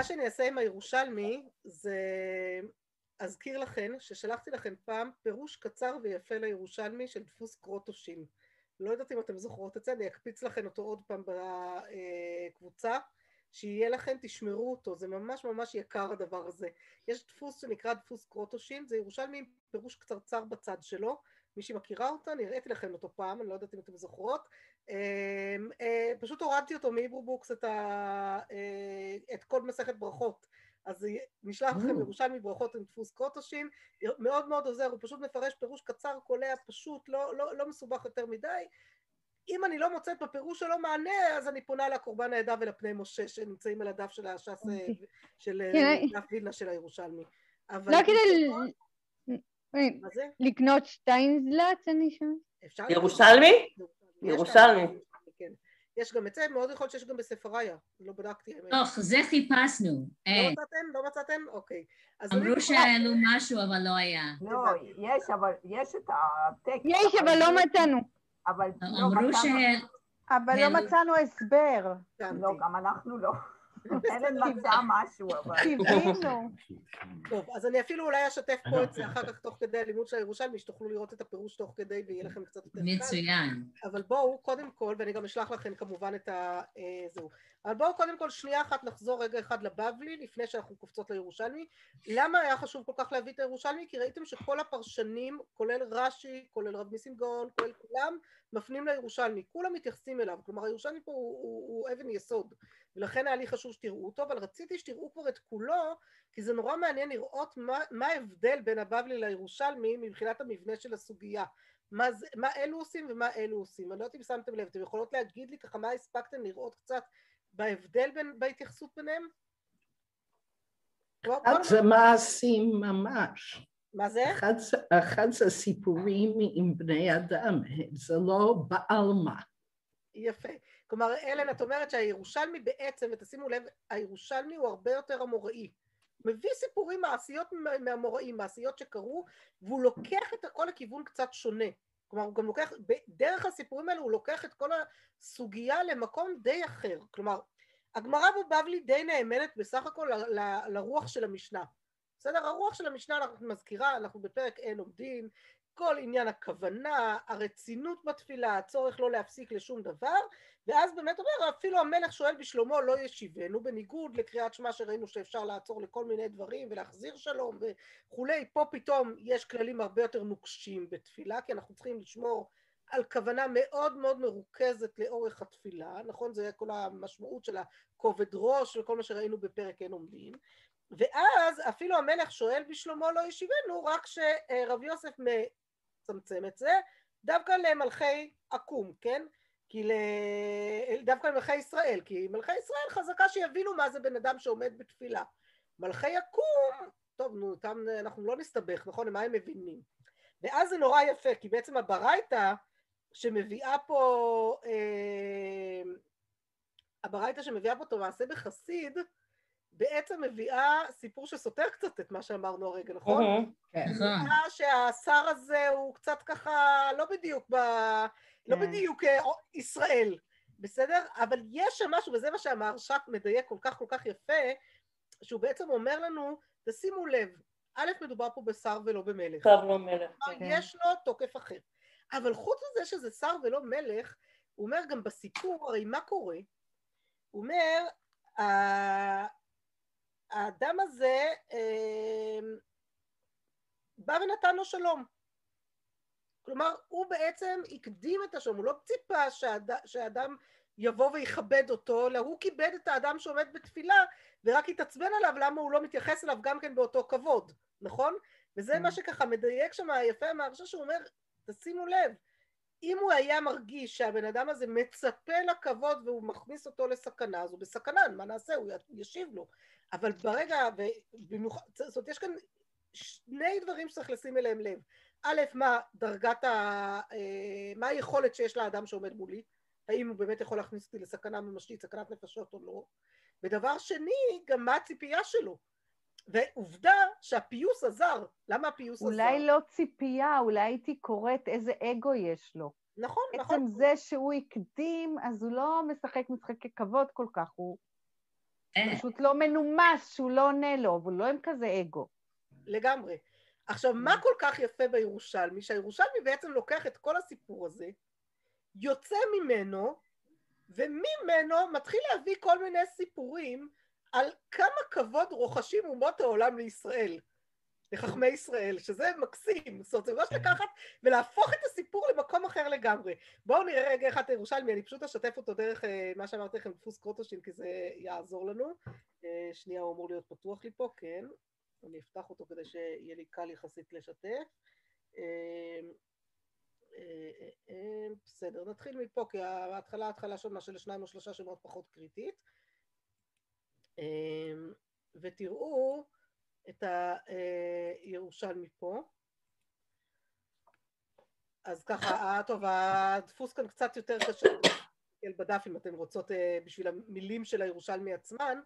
מה שאני אעשה עם הירושלמי זה אזכיר לכן ששלחתי לכם פעם פירוש קצר ויפה לירושלמי של דפוס קרוטושין. לא יודעת אם אתם זוכרות את זה, אני אקפיץ לכם אותו עוד פעם בקבוצה, שיהיה לכם, תשמרו אותו, זה ממש ממש יקר הדבר הזה. יש דפוס שנקרא דפוס קרוטושין, זה ירושלמי עם פירוש קצרצר בצד שלו, מי שמכירה אותה, אני הראיתי לכם אותו פעם, אני לא יודעת אם אתם זוכרות. פשוט הורדתי אותו מהיברו בוקס את, ה... את כל מסכת ברכות. אז נשלח לכם ירושלמי ברכות עם דפוס קרוטושין, מאוד מאוד עוזר, הוא פשוט מפרש פירוש קצר, קולע, פשוט, לא, לא, לא מסובך יותר מדי. אם אני לא מוצאת בפירוש שלו מענה, אז אני פונה לקרבן העדה ולפני משה שנמצאים על הדף של הש"ס, של דף וילנה של הירושלמי. לא כדי לקנות שטיינזלץ, אני שומעת? ירושלמי? ירושלמי. יש גם את זה, מאוד יכול להיות שיש גם בספריה, לא בדקתי. לא, זה חיפשנו. לא מצאתם? לא מצאתם? אוקיי. אמרו שהעלו משהו, אבל לא היה. לא, יש, אבל יש את הטקסט. יש, אבל לא מצאנו. אבל לא. אבל לא מצאנו הסבר. לא, גם אנחנו לא. אלן מצא משהו, אבל... קיווינו. טוב, אז אני אפילו אולי אשתף פה את זה אחר כך תוך כדי הלימוד של הירושלמי, שתוכלו לראות את הפירוש תוך כדי ויהיה לכם קצת יותר קל. מצוין. אבל בואו, קודם כל, ואני גם אשלח לכם כמובן את ה... זהו. אבל בואו קודם כל שנייה אחת נחזור רגע אחד לבבלי, לפני שאנחנו קופצות לירושלמי. למה היה חשוב כל כך להביא את הירושלמי? כי ראיתם שכל הפרשנים, כולל רש"י, כולל רב ניסים גאון, כולל כולם, מפנים לירושלמי. כולם מתייחסים אליו. כלומר, הירושלמי פה הוא, הוא, הוא אבן יסוד. ולכן היה לי חשוב שתראו אותו, אבל רציתי שתראו כבר את כולו, כי זה נורא מעניין לראות מה, מה ההבדל בין הבבלי לירושלמי מבחינת המבנה של הסוגיה. מה, זה, מה אלו עושים ומה אלו עושים. אני לא יודעת אם שמתם לב, אתם יכולות להגיד לי ככה מה הספקתם לראות קצת בהבדל בין, בהתייחסות ביניהם? זה מעשים ממש. מה זה? אחד, אחד זה סיפורים עם בני אדם, זה לא בעלמא. יפה. כלומר, אלן, את אומרת שהירושלמי בעצם, ותשימו לב, הירושלמי הוא הרבה יותר אמוראי. מביא סיפורים מעשיות מהמוראים, מעשיות שקרו, והוא לוקח את הכל לכיוון קצת שונה. כלומר, הוא גם לוקח, דרך הסיפורים האלו הוא לוקח את כל הסוגיה למקום די אחר. כלומר, הגמרא בבבלי די נאמנת בסך הכל ל, ל, לרוח של המשנה. בסדר? הרוח של המשנה, אנחנו מזכירה, אנחנו בפרק אין עומדים, כל עניין הכוונה, הרצינות בתפילה, הצורך לא להפסיק לשום דבר, ואז באמת אומר, אפילו המלך שואל בשלומו לא ישיבנו, בניגוד לקריאת שמע שראינו שאפשר לעצור לכל מיני דברים ולהחזיר שלום וכולי, פה פתאום יש כללים הרבה יותר נוקשים בתפילה, כי אנחנו צריכים לשמור על כוונה מאוד מאוד מרוכזת לאורך התפילה, נכון? זה כל המשמעות של הכובד ראש וכל מה שראינו בפרק אין עומדים, ואז אפילו המלך שואל בשלומו לא ישיבנו, רק שרב יוסף מצמצם את זה, דווקא למלכי עקום, כן? כי ל... דווקא למלכי ישראל, כי מלכי ישראל חזקה שיבינו מה זה בן אדם שעומד בתפילה. מלכי עקום, טוב נו, אותם אנחנו לא נסתבך, נכון? מה הם מבינים? ואז זה נורא יפה, כי בעצם הברייתא שמביאה פה, אה, הברייתא שמביאה פה את המעשה בחסיד, בעצם מביאה סיפור שסותר קצת את מה שאמרנו הרגע, נכון? כן. מביאה שהשר הזה הוא קצת ככה, לא בדיוק ב... לא כן. בדיוק אה, ישראל, בסדר? אבל יש שם משהו, וזה מה שהמהרש"ק מדייק כל כך כל כך יפה, שהוא בעצם אומר לנו, תשימו לב, א', מדובר פה בשר ולא במלך. שר ולא מלך. כן. יש לו תוקף אחר. אבל חוץ מזה שזה שר ולא מלך, הוא אומר גם בסיפור, הרי מה קורה? הוא אומר, האדם הזה אה, בא ונתן לו שלום. כלומר, הוא בעצם הקדים את השלום, הוא לא ציפה שהאד... שהאדם יבוא ויכבד אותו, אלא הוא כיבד את האדם שעומד בתפילה, ורק התעצבן עליו למה הוא לא מתייחס אליו גם כן באותו כבוד, נכון? וזה מה שככה מדייק שם יפה מהרשה שהוא אומר, תשימו לב, אם הוא היה מרגיש שהבן אדם הזה מצפה לכבוד והוא מכניס אותו לסכנה, אז הוא בסכנה, מה נעשה? הוא ישיב לו. אבל ברגע, ובמיוחד, זאת אומרת, יש כאן שני דברים שצריך לשים אליהם לב. א', מה דרגת ה... אה, מה היכולת שיש לאדם שעומד מולי? האם הוא באמת יכול להכניס אותי לסכנה ממשית, סכנת נפשות או לא? ודבר שני, גם מה הציפייה שלו? ועובדה שהפיוס עזר. למה הפיוס אולי עזר? אולי לא ציפייה, אולי הייתי קוראת איזה אגו יש לו. נכון, נכון. עצם זה שהוא הקדים, אז הוא לא משחק משחקי כבוד כל כך, הוא פשוט לא מנומס שהוא לא עונה לו, אבל לא עם כזה אגו. לגמרי. עכשיו, מה כל כך יפה בירושלמי? שהירושלמי בעצם לוקח את כל הסיפור הזה, יוצא ממנו, וממנו מתחיל להביא כל מיני סיפורים על כמה כבוד רוחשים אומות העולם לישראל, לחכמי ישראל, שזה מקסים. זאת אומרת, זה ממש לקחת ולהפוך את הסיפור למקום אחר לגמרי. בואו נראה רגע אחד את הירושלמי, אני פשוט אשתף אותו דרך אה, מה שאמרתי לכם, דפוס קרוטושין, כי זה יעזור לנו. אה, שנייה, הוא אמור להיות פתוח לי פה, כן. אני אפתח אותו כדי שיהיה לי קל יחסית לשתף. אה, בסדר, נתחיל מפה, כי ההתחלה, ההתחלה שונה של שניים או שלושה שמאוד פחות קריטית. ותראו את הירושלמי פה. אז ככה, אה, טוב, הדפוס כאן קצת יותר קשה בדף אם אתן רוצות אה, בשביל המילים של הירושלמי עצמן,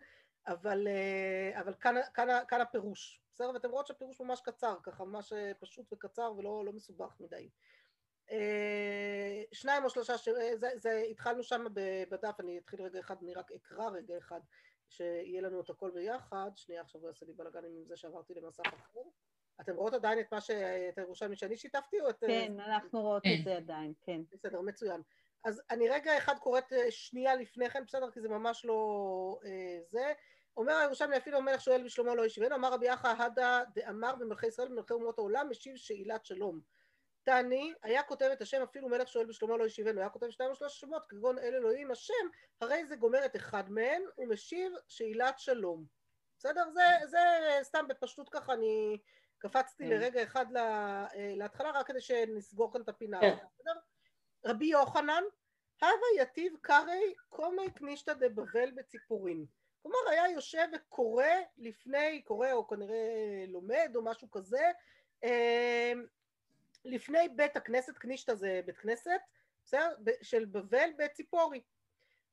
אבל, אה, אבל כאן, כאן, כאן הפירוש, בסדר? ואתם רואות שהפירוש ממש קצר, ככה ממש אה, פשוט וקצר ולא לא מסובך מדי. אה, שניים או שלושה, ש... אה, זה, זה, התחלנו שם בדף, אני אתחיל רגע אחד, אני רק אקרא רגע אחד, שיהיה לנו את הכל ביחד. שנייה, עכשיו הוא יעשה לי בלאגן עם זה שעברתי למסך אחר. אתם רואות עדיין את מה ש... את הירושלמי שאני שיתפתי או את... כן, אנחנו רואות כן. את זה עדיין, כן. בסדר, מצוין. אז אני רגע אחד קוראת אה, שנייה לפני כן, בסדר? כי זה ממש לא אה, זה. אומר הירושלמי אפילו המלך שואל בשלמה לא ישיבנו, אמר רבי יחא הדה דאמר במלכי ישראל במלכי אומות העולם, משיב שאילת שלום. תעני, היה כותב את השם אפילו מלך שואל בשלמה לא ישיבנו, היה כותב שניים או שלושה שמות, כגון אל אלוהים השם, הרי זה גומר את אחד מהן, ומשיב שאילת שלום. בסדר? זה, זה סתם בפשטות ככה, אני קפצתי כן. לרגע אחד לה- אה, להתחלה, רק כדי שנסגור כאן את הפינה. כן. בסדר? רבי יוחנן, הווה יתיב קרי קומי קנישתא דבבל בציפורין. כלומר, היה יושב וקורא לפני, קורא או כנראה לומד או משהו כזה, אה, לפני בית הכנסת, קנישתא זה בית כנסת, בסדר? של בבל בציפורי.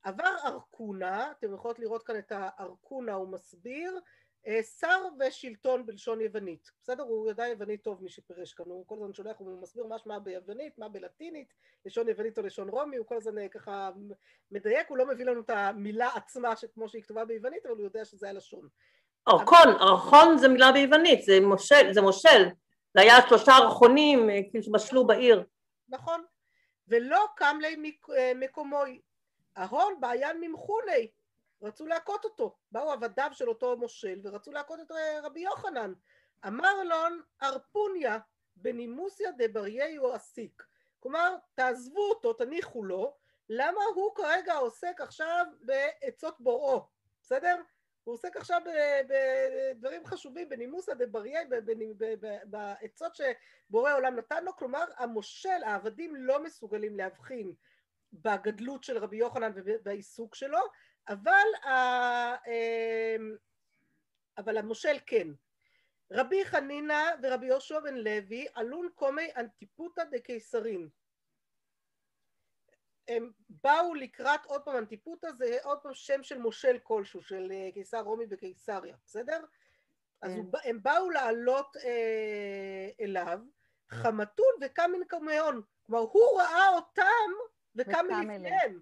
עבר ארקונה, אתם יכולות לראות כאן את הארקונה, הוא מסביר, אה, שר ושלטון בלשון יוונית. בסדר? הוא ידע יוונית טוב מי שפירש כאן, הוא כל הזמן שולח, הוא מסביר מה ביוונית, מה בלטינית, לשון יוונית או לשון רומי, הוא כל הזמן אה, ככה מדייק, הוא לא מביא לנו את המילה עצמה כמו שהיא כתובה ביוונית, אבל הוא יודע שזה הלשון. ארכון, ארכון זה מילה ביוונית, זה מושל, זה מושל. זה היה שלושה ארכונים אה, כאילו שבשלו בעיר. נכון. ולא קם לי אה, מקומוי. ההון בעיין ממחוני, רצו להכות אותו. באו עבדיו של אותו מושל ורצו להכות את רבי יוחנן. אמר לון ארפוניה בנימוסיה דברייהו אסיק. כלומר, תעזבו אותו, תניחו לו, למה הוא כרגע עוסק עכשיו בעצות בוראו, בסדר? הוא עוסק עכשיו בדברים חשובים, בנימוסא ב- בעצות שבורא עולם נתן לו, כלומר המושל, העבדים לא מסוגלים להבחין בגדלות של רבי יוחנן ובעיסוק שלו, אבל, ה- אמ, אבל המושל כן. רבי חנינא ורבי יהושע בן לוי עלון קומי אנטיפותא דקיסרין. הם באו לקראת עוד פעם אנטיפותא זה עוד פעם שם של מושל כלשהו של אה, קיסר רומי בקיסריה, בסדר? אז כן. הם באו לעלות אה, אליו, חמתון וקם מנקמיון, כלומר הוא ראה אותם וקם מלפניהם,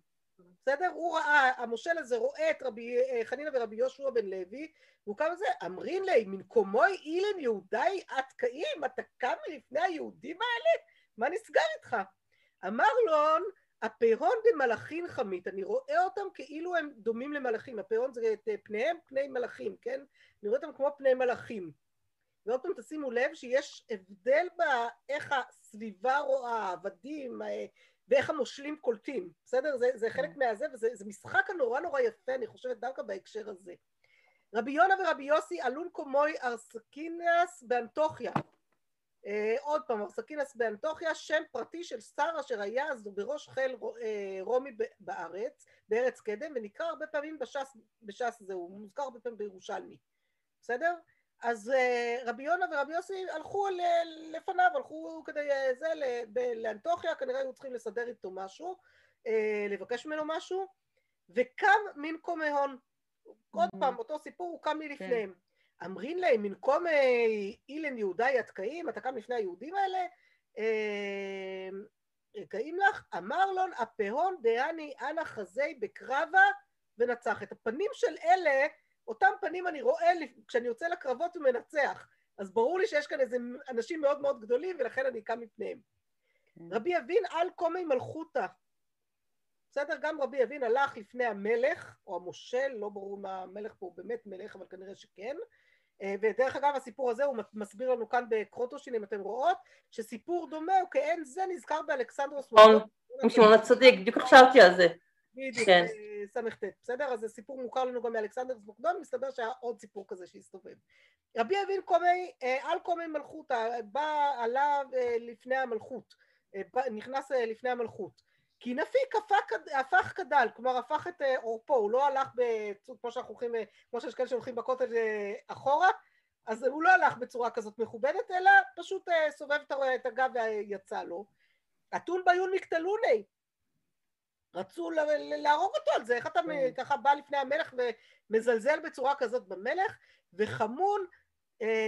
בסדר? הוא ראה, המושל הזה רואה את רבי אה, חנינא ורבי יהושע בן לוי, והוא קם לזה, אמרין לי, מנקומוי אילן יהודי את קאים, אתה קם מלפני היהודים האלה? מה נסגר איתך? אמר לון, הפירון דמלאכין חמית, אני רואה אותם כאילו הם דומים למלאכים, הפירון זה את פניהם פני מלאכים, כן? אני רואה אותם כמו פני מלאכים. ועוד פעם תשימו לב שיש הבדל באיך הסביבה רואה, העבדים, אה, ואיך המושלים קולטים, בסדר? זה, זה חלק מהזה, וזה זה משחק הנורא נורא יפה, אני חושבת, דווקא בהקשר הזה. רבי יונה ורבי יוסי עלון קומוי ארסקינס באנטוכיה. אה, עוד פעם, ארסקינס באנטוכיה, שם פרטי של שר אשר היה אז בראש חיל אה, רומי בארץ, בארץ קדם, ונקרא הרבה פעמים בש"ס, בש"ס זה, הוא מוזכר הרבה פעמים בירושלמי, בסדר? אז אה, רבי יונה ורבי יוסי הלכו ל- לפניו, הלכו כדי זה, ל- ב- לאנטוכיה, כנראה היו צריכים לסדר איתו משהו, אה, לבקש ממנו משהו, וקם מנקום ההון. עוד Mhm. פעם, אותו סיפור, הוא קם מלפניהם. אמרין להם, מנקום אה, אילן יהודי התקאים, אתה קם לפני היהודים האלה? אה, קאים לך? אמר לון, הפהון דהני אנא חזי בקרבה ונצח. את הפנים של אלה, אותם פנים אני רואה כשאני יוצא לקרבות ומנצח. אז ברור לי שיש כאן איזה אנשים מאוד מאוד גדולים, ולכן אני קם מפניהם. כן. רבי אבין על קומי מלכותא. בסדר? גם רבי אבין הלך לפני המלך, או המושל, לא ברור מה המלך פה הוא באמת מלך, אבל כנראה שכן. אה, ודרך אגב, הסיפור הזה הוא מסביר לנו כאן בקרוטושין, אם אתם רואות, שסיפור דומה הוא כעין זה נזכר באלכסנדרוס. נכון, מוקדון. עם שמעון הצדיק, בדיוק חשבתי על זה. בדיוק, כן. אה, ס"ט, בסדר? אז זה סיפור מוכר לנו גם מאלכסנדרוס מוקדון, מסתבר שהיה עוד סיפור כזה שהסתובב. רבי אבין קומי, אה, על קומי מלכותא, בא עליו לפני המלכות, נכנס לפני המלכות. כי נפיק הפך, הפך כדל, כלומר הפך את אה, עורפו, הוא לא הלך, בצורה, כמו שאנחנו הולכים, אה, כמו שיש כאלה שהולכים בכותל אה, אחורה, אז הוא לא הלך בצורה כזאת מכובדת, אלא פשוט סובב את הגב ויצא לו. אתון בעיין מקטלוניה, רצו להרוג אותו על זה, איך אתה כן. ככה בא לפני המלך ומזלזל בצורה כזאת במלך, וחמון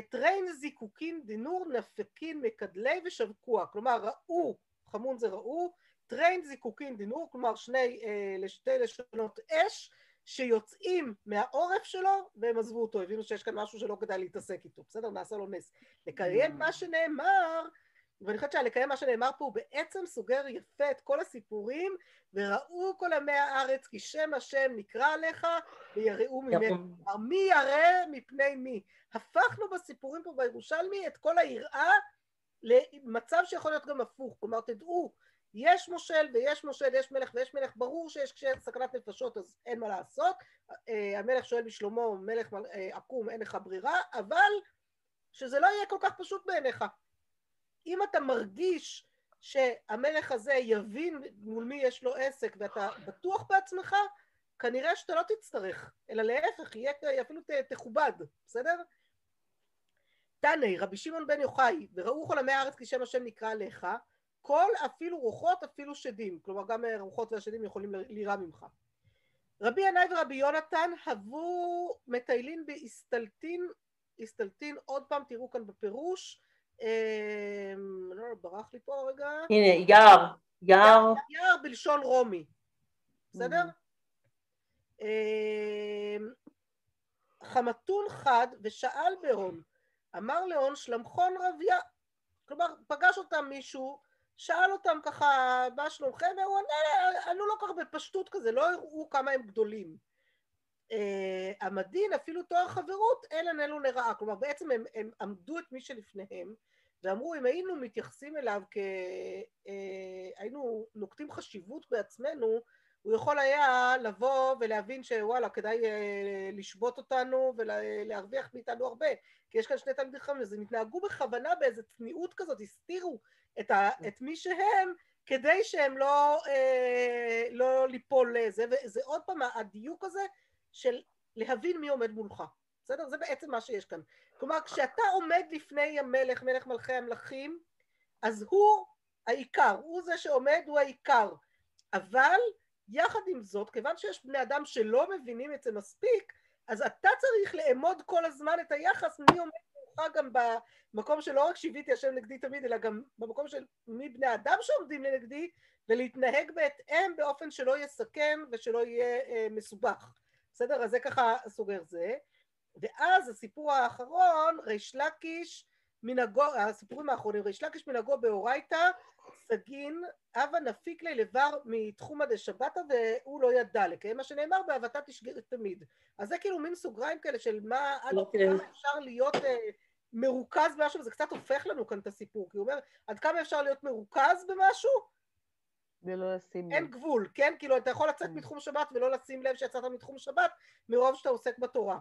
תרין זיקוקין דינור נפקין מקדליה ושבקוניה, כלומר ראו, חמון זה ראו, תרין זיקוקין דינור, כלומר שני, אה, לשתי לשונות אש, שיוצאים מהעורף שלו והם עזבו אותו, הבינו שיש כאן משהו שלא כדאי להתעסק איתו, בסדר? נעשה לו נס. לקיים מה שנאמר, ואני חושבת שהלקיים מה שנאמר פה הוא בעצם סוגר יפה את כל הסיפורים וראו כל עמי הארץ כי שם השם נקרא עליך ויראו. כלומר, מי ירא מפני מי? הפכנו בסיפורים פה בירושלמי את כל היראה למצב שיכול להיות גם הפוך. כלומר, תדעו, יש מושל ויש מושל, יש מלך ויש מלך, ברור שיש סכנת נפשות אז אין מה לעשות. אה, המלך שואל בשלמה, מלך מל- אה, עקום, אין לך ברירה, אבל שזה לא יהיה כל כך פשוט בעיניך. אם אתה מרגיש שהמלך הזה יבין מול מי יש לו עסק ואתה בטוח בעצמך, כנראה שאתה לא תצטרך, אלא להפך, יהיה אפילו תכובד, בסדר? תנא, רבי שמעון בן יוחאי, וראו כל עמי הארץ כי שם השם נקרא לך, כל אפילו רוחות אפילו שדים, כלומר גם הרוחות והשדים יכולים ל- לירא ממך. רבי ינאי ורבי יונתן הבו מטיילין באיסטלטין, איסטלטין, עוד פעם תראו כאן בפירוש, אה, לא, ברח לי פה רגע, הנה, יער, יער, יער בלשון רומי, בסדר? אה, חמתון חד ושאל בהון, אמר להון שלמכון רביה, כלומר פגש אותם מישהו, שאל אותם ככה מה שלומכם, והוא ענה, ענו לו ככה בפשטות כזה, לא הראו כמה הם גדולים. אה, המדין אפילו תואר חברות, אלן אלו לרעה, כלומר בעצם הם, הם עמדו את מי שלפניהם ואמרו אם היינו מתייחסים אליו כ... אה, היינו נוקטים חשיבות בעצמנו, הוא יכול היה לבוא ולהבין שוואלה כדאי אה, לשבות אותנו ולהרוויח מאיתנו הרבה. כי יש כאן שני תלמידי חכמים אז הם התנהגו בכוונה באיזו צניעות כזאת, הסתירו את, ה, את מי שהם כדי שהם לא, אה, לא ליפול לזה. וזה עוד פעם הדיוק הזה של להבין מי עומד מולך. בסדר? זה בעצם מה שיש כאן. כלומר כשאתה עומד לפני המלך, מלך מלכי המלכים אז הוא העיקר, הוא זה שעומד, הוא העיקר. אבל יחד עם זאת, כיוון שיש בני אדם שלא מבינים את זה מספיק, אז אתה צריך לאמוד כל הזמן את היחס מי עומד מולך גם במקום שלא רק שיוויתי השם נגדי תמיד, אלא גם במקום של מי בני אדם שעומדים לנגדי, ולהתנהג בהתאם באופן שלא יסכן ושלא יהיה אה, מסובך. בסדר? אז זה ככה סוגר זה. ואז הסיפור האחרון, ריש לקיש מנהגו, הסיפורים האחרונים, ריש לקיש מנהגו באורייתא, סגין, הווה נפיק לי לבר מתחומא דשבתא והוא לא ידע, לקיים מה שנאמר באהבתה תשגר תמיד. אז זה כאילו מין סוגריים כאלה של מה, עד אוקיי. כמה אפשר להיות אה, מרוכז במשהו, וזה קצת הופך לנו כאן את הסיפור, כי הוא אומר, עד כמה אפשר להיות מרוכז במשהו? ולא לשים אין לב. גבול, כן? כאילו אתה יכול לצאת כן. מתחום שבת ולא לשים לב שיצאת מתחום שבת, מרוב שאתה עוסק בתורה.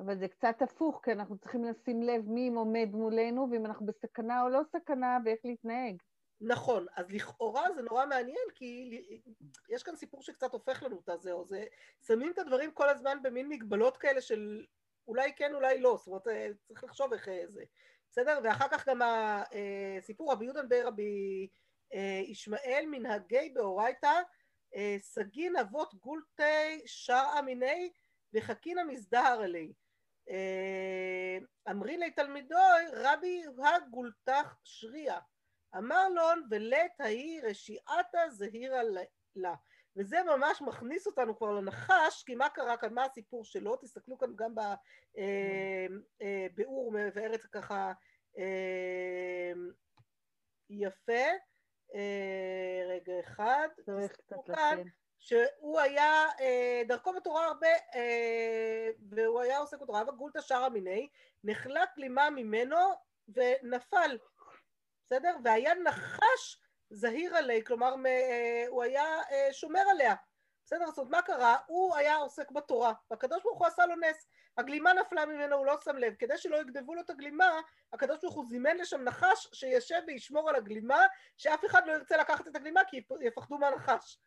אבל זה קצת הפוך, כי אנחנו צריכים לשים לב מי עומד מולנו, ואם אנחנו בסכנה או לא סכנה, ואיך להתנהג. נכון, אז לכאורה זה נורא מעניין, כי יש כאן סיפור שקצת הופך לנו את הזה, או זה, שמים את הדברים כל הזמן במין מגבלות כאלה של אולי כן, אולי לא, זאת אומרת, אה, צריך לחשוב איך אה, זה, בסדר? ואחר כך גם הסיפור בי רבי אה, ישמעאל מנהגי באורייתא, אה, סגין אבות גולטי שרעה מיני וחכינא מזדהר אלי. אה, אמרי לי תלמידוי רבי הגולתך שריה אמר לון ולית ההיא רשיעתה זהירה לה. וזה ממש מכניס אותנו כבר לנחש, כי מה קרה כאן, מה הסיפור שלו, תסתכלו כאן גם בביאור מבארת ככה אה, יפה, אה, רגע אחד, תסתכלו כאן. שהוא היה אה, דרכו בתורה הרבה, אה, והוא היה עוסק בתורה, וגולתא שרה מיני, נחלק גלימה ממנו ונפל, בסדר? והיה נחש זהיר עליה, כלומר אה, הוא היה אה, שומר עליה, בסדר? זאת אומרת, מה קרה? הוא היה עוסק בתורה, והקדוש ברוך הוא עשה לו נס. הגלימה נפלה ממנו, הוא לא שם לב. כדי שלא יגנבו לו את הגלימה, הקדוש ברוך הוא זימן לשם נחש שישב וישמור על הגלימה, שאף אחד לא ירצה לקחת את הגלימה כי יפ- יפחדו מהנחש.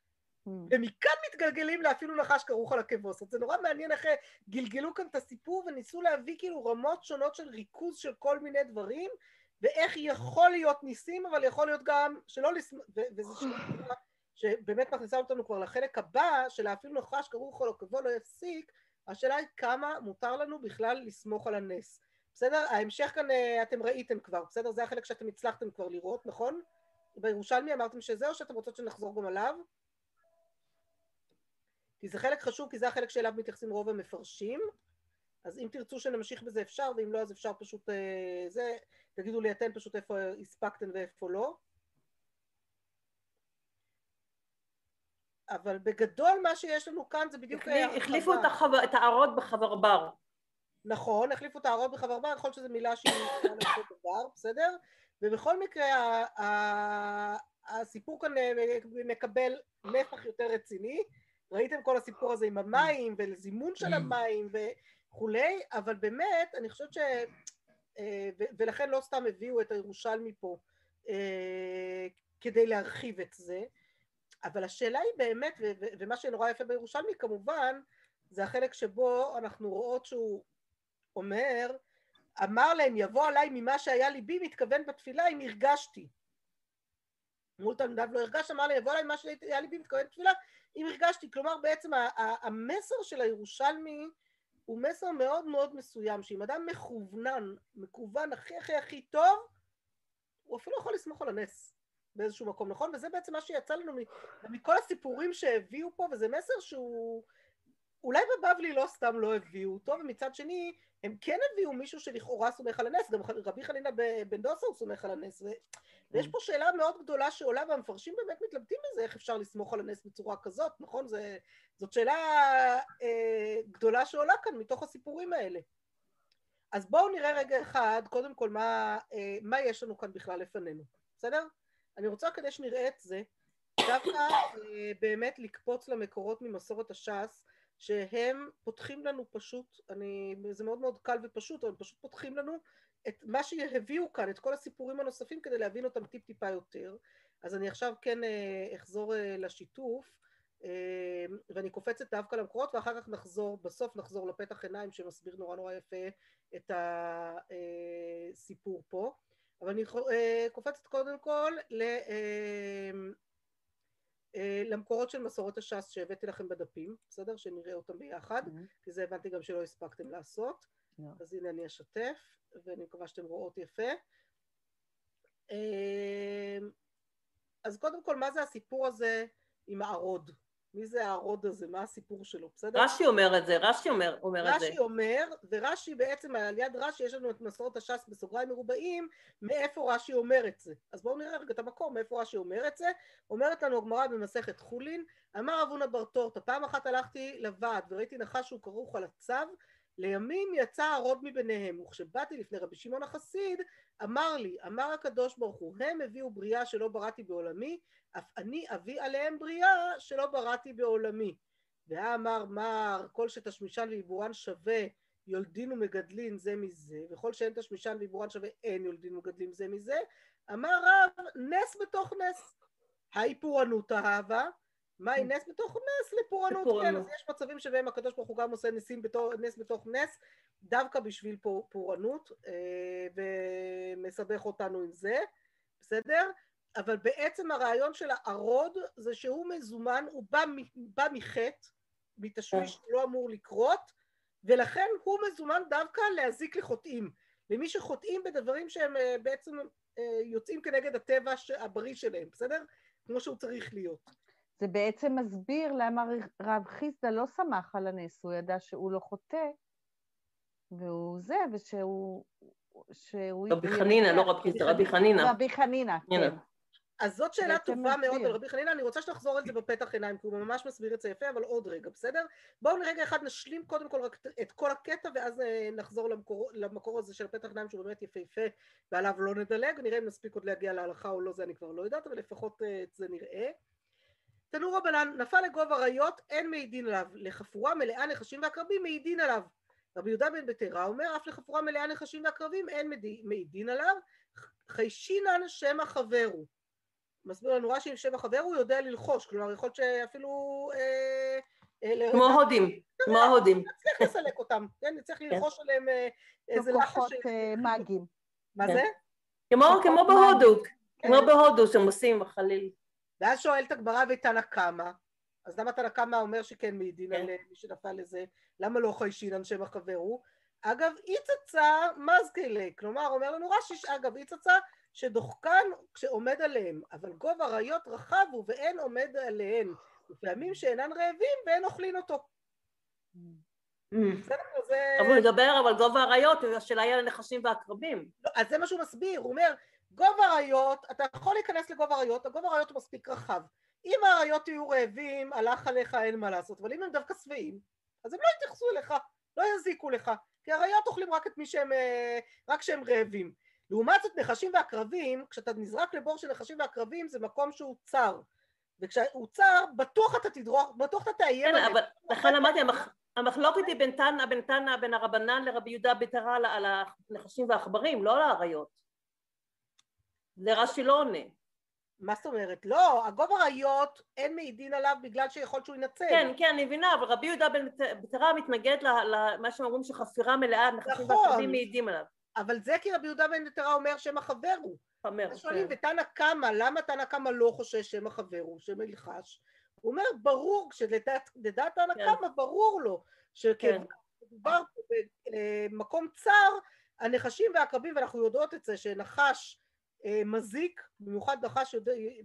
Mm. ומכאן מתגלגלים לאפילו נחש כרוך על. אז זה נורא מעניין איך גלגלו כאן את הסיפור וניסו להביא כאילו רמות שונות של ריכוז של כל מיני דברים, ואיך יכול להיות ניסים, אבל יכול להיות גם שלא לסמוך, וזו שאלה שבאמת מכניסה אותנו כבר לחלק הבא, של אפילו נחש כרוך על עקבו לא יפסיק, השאלה היא כמה מותר לנו בכלל לסמוך על הנס. בסדר? ההמשך כאן אה, אתם ראיתם כבר, בסדר? זה החלק שאתם הצלחתם כבר לראות, נכון? בירושלמי אמרתם שזה, או שאתם רוצות שנחזור גם עליו? כי זה חלק חשוב, כי זה החלק שאליו מתייחסים רוב המפרשים. אז אם תרצו שנמשיך בזה אפשר, ואם לא אז אפשר פשוט אה, זה, תגידו לי אתן פשוט איפה הספקתם ואיפה לא. אבל בגדול מה שיש לנו כאן זה בדיוק הרחבה. החליפו את החבר- את הערות בחברבר. נכון, החליפו את הערות בחבר בר, יכול להיות שזו מילה שהיא דבר, בסדר? ובכל מקרה הסיפור כאן אה, מקבל נפח יותר רציני. ראיתם כל הסיפור הזה עם המים ולזימון של המים וכולי, אבל באמת, אני חושבת ש... אה, ולכן לא סתם הביאו את הירושלמי פה אה, כדי להרחיב את זה, אבל השאלה היא באמת, ומה שנורא יפה בירושלמי כמובן, זה החלק שבו אנחנו רואות שהוא אומר, אמר להם יבוא עליי ממה שהיה ליבי, מתכוון בתפילה אם הרגשתי. מול תלמידיו לא הרגש, אמר לי יבוא עליי ממה שהיה ליבי, מתכוון בתפילה אם הרגשתי. כלומר בעצם המסר של הירושלמי הוא מסר מאוד מאוד מסוים, שאם אדם מכוונן, מקוון הכי הכי הכי טוב, הוא אפילו יכול לסמוך על הנס באיזשהו מקום, נכון? וזה בעצם מה שיצא לנו מכל הסיפורים שהביאו פה, וזה מסר שהוא... אולי בבבלי לא סתם לא הביאו אותו, ומצד שני, הם כן הביאו מישהו שלכאורה סומך על הנס, גם רבי חנינא בן דוסה הוא סומך על הנס, ו... ויש פה שאלה מאוד גדולה שעולה, והמפרשים באמת מתלבטים בזה, איך אפשר לסמוך על הנס בצורה כזאת, נכון? זה, זאת שאלה אה, גדולה שעולה כאן מתוך הסיפורים האלה. אז בואו נראה רגע אחד, קודם כל, מה, אה, מה יש לנו כאן בכלל לפנינו, בסדר? אני רוצה כדי שנראה את זה, דווקא אה, באמת לקפוץ למקורות ממסורת הש"ס, שהם פותחים לנו פשוט, אני, זה מאוד מאוד קל ופשוט, אבל פשוט פותחים לנו את מה שהביאו כאן, את כל הסיפורים הנוספים כדי להבין אותם טיפ טיפה יותר. אז אני עכשיו כן אה, אחזור אה, לשיתוף, אה, ואני קופצת דווקא למקורות, ואחר כך נחזור, בסוף נחזור לפתח עיניים שמסביר נורא נורא יפה את הסיפור פה. אבל אני קופצת קודם כל למקורות של מסורות הש"ס שהבאתי לכם בדפים, בסדר? שנראה אותם ביחד, כי זה הבנתי גם שלא הספקתם לעשות. לא. אז הנה אני אשתף, ואני מקווה שאתם רואות יפה. אה, אז קודם כל, מה זה הסיפור הזה עם הערוד? מי זה הערוד הזה? מה הסיפור שלו? בסדר? רש"י אומר את זה, רש"י אומר, אומר את זה. רש"י אומר, ורש"י בעצם, על יד רש"י יש לנו את מסורת הש"ס בסוגריים מרובעים, מאיפה רש"י אומר את זה. אז בואו נראה רגע את המקום, מאיפה רש"י אומר את זה. אומרת לנו הגמרא במסכת חולין, אמר אבונה בר טורטה, פעם אחת הלכתי לוועד וראיתי נחש שהוא כרוך על הצו, לימים יצא הרוד מביניהם, וכשבאתי לפני רבי שמעון החסיד, אמר לי, אמר הקדוש ברוך הוא, הם הביאו בריאה שלא בראתי בעולמי, אף אני אביא עליהם בריאה שלא בראתי בעולמי. והאמר מר, כל שתשמישן ועיבורן שווה, יולדין ומגדלין זה מזה, וכל שאין תשמישן ועיבורן שווה, אין יולדין ומגדלים זה מזה. אמר רב, נס בתוך נס. היי פורענות אהבה, מהי נס בתוך נס? לפורענות, כן. אז יש מצבים שבהם הקדוש ברוך הוא גם עושה ניסים בתור, נס בתוך נס, דווקא בשביל פור, פורענות, אה, ומסבך אותנו עם זה, בסדר? אבל בעצם הרעיון של הערוד זה שהוא מזומן, הוא בא, בא מחטא, מתשמיש שלא אמור לקרות, ולכן הוא מזומן דווקא להזיק לחוטאים. למי שחוטאים בדברים שהם אה, בעצם אה, יוצאים כנגד הטבע הבריא שלהם, בסדר? כמו שהוא צריך להיות. זה בעצם מסביר למה רב חיסדא לא שמח על הנס, הוא ידע שהוא לא חוטא, והוא זה, ושהוא... שהוא... רבי חנינא, לא רב חיסדא, רבי חנינא. רבי חנינא, כן. אז זאת שאלה טובה מאוד. על רבי חנינא, אני רוצה שתחזור על זה בפתח עיניים, כי הוא ממש מסביר את זה יפה, אבל עוד רגע, בסדר? בואו לרגע אחד נשלים קודם כל רק את כל הקטע, ואז אה, נחזור למקור, למקור הזה של פתח עיניים, שהוא באמת יפהפה, ועליו לא נדלג, נראה אם נספיק עוד להגיע להלכה או לא, זה אני כבר לא יודעת, אבל לפחות אה, את זה נראה. תנו רבנן, נפל לגוב אריות, אין מעידין עליו, לחפורה מלאה נחשים ועקרבים מעידין עליו. רבי יהודה בן בתרה אומר, אף לחפורה מלאה נחשים ועקרבים אין מעידין עליו, חיישינן שמא חברו. מסביר לנו רש"י, שם החבר הוא יודע ללחוש, כלומר יכול להיות שאפילו... אה, אה, כמו ההודים, כמו ההודים. נצליח לסלק אותם, כן? נצליח ללחוש עליהם אה, איזה לחש... כוחות מאגיים. מה כן. זה? כמו בהודו, כן. כמו בהודו שהם עושים בחליל. ואז שואלת הגמרא ותנא קמא, אז למה תנא קמא אומר שכן מעידין כן. על אה, מי שנפל לזה? למה לא חיישינן שם החבר הוא? אגב, איצצה מזכילי, כלומר אומר לנו רש"י, אגב, איצצה שדוחקן כשעומד עליהם, אבל גובה אריות רחב הוא ואין עומד עליהן, ופעמים שאינן רעבים ואין אוכלין אותו. בסדר? זה... אבל הוא מדבר אבל גובה האריות, השאלה היא על הנחשים והעקרבים. לא, אז זה מה שהוא מסביר, הוא אומר, גובה אריות, אתה יכול להיכנס לגובה אריות, הגובה אריות הוא מספיק רחב. אם האריות יהיו רעבים, הלך עליך, אין מה לעשות, אבל אם הם דווקא שבעים, אז הם לא יתייחסו אליך, לא יזיקו לך, כי אריות אוכלים רק את מי שהם, אה, רק כשהם רעבים. לעומת זאת נחשים ועקרבים, כשאתה נזרק לבור של נחשים ועקרבים זה מקום שהוא צר. וכשהוא צר, בטוח אתה תדרוך, בטוח אתה תאיים כן, עליהם. אבל לכן אמרתי, המח- המחלוקת היא בין תנא, בין תנא, בין הרבנן לרבי יהודה בתרה על- על הנחשים והעכברים, לא על האריות. זה רש"י לא עונה. מה זאת אומרת? לא, הגובה אריות אין מעידין עליו בגלל שיכול שהוא ינצל. כן, כן, אני מבינה, אבל רבי יהודה בן בתרה מתנגד למה שהם אומרים שחפירה מלאה, נחשים נכון. ועקרבים מעידים עליו. אבל זה כי רבי יהודה בן נתרה אומר שם החבר הוא. חמר, שואלים, כן. ותנא קמא, למה תנא קמא לא חושש שם החבר הוא, שם ילחש? הוא אומר, ברור, כשלדעת לדעת תנא כן. קמא, ברור לו, כן. שמדובר פה במקום צר, הנחשים והעקרבים, ואנחנו יודעות את זה, שנחש אה, מזיק, במיוחד נחש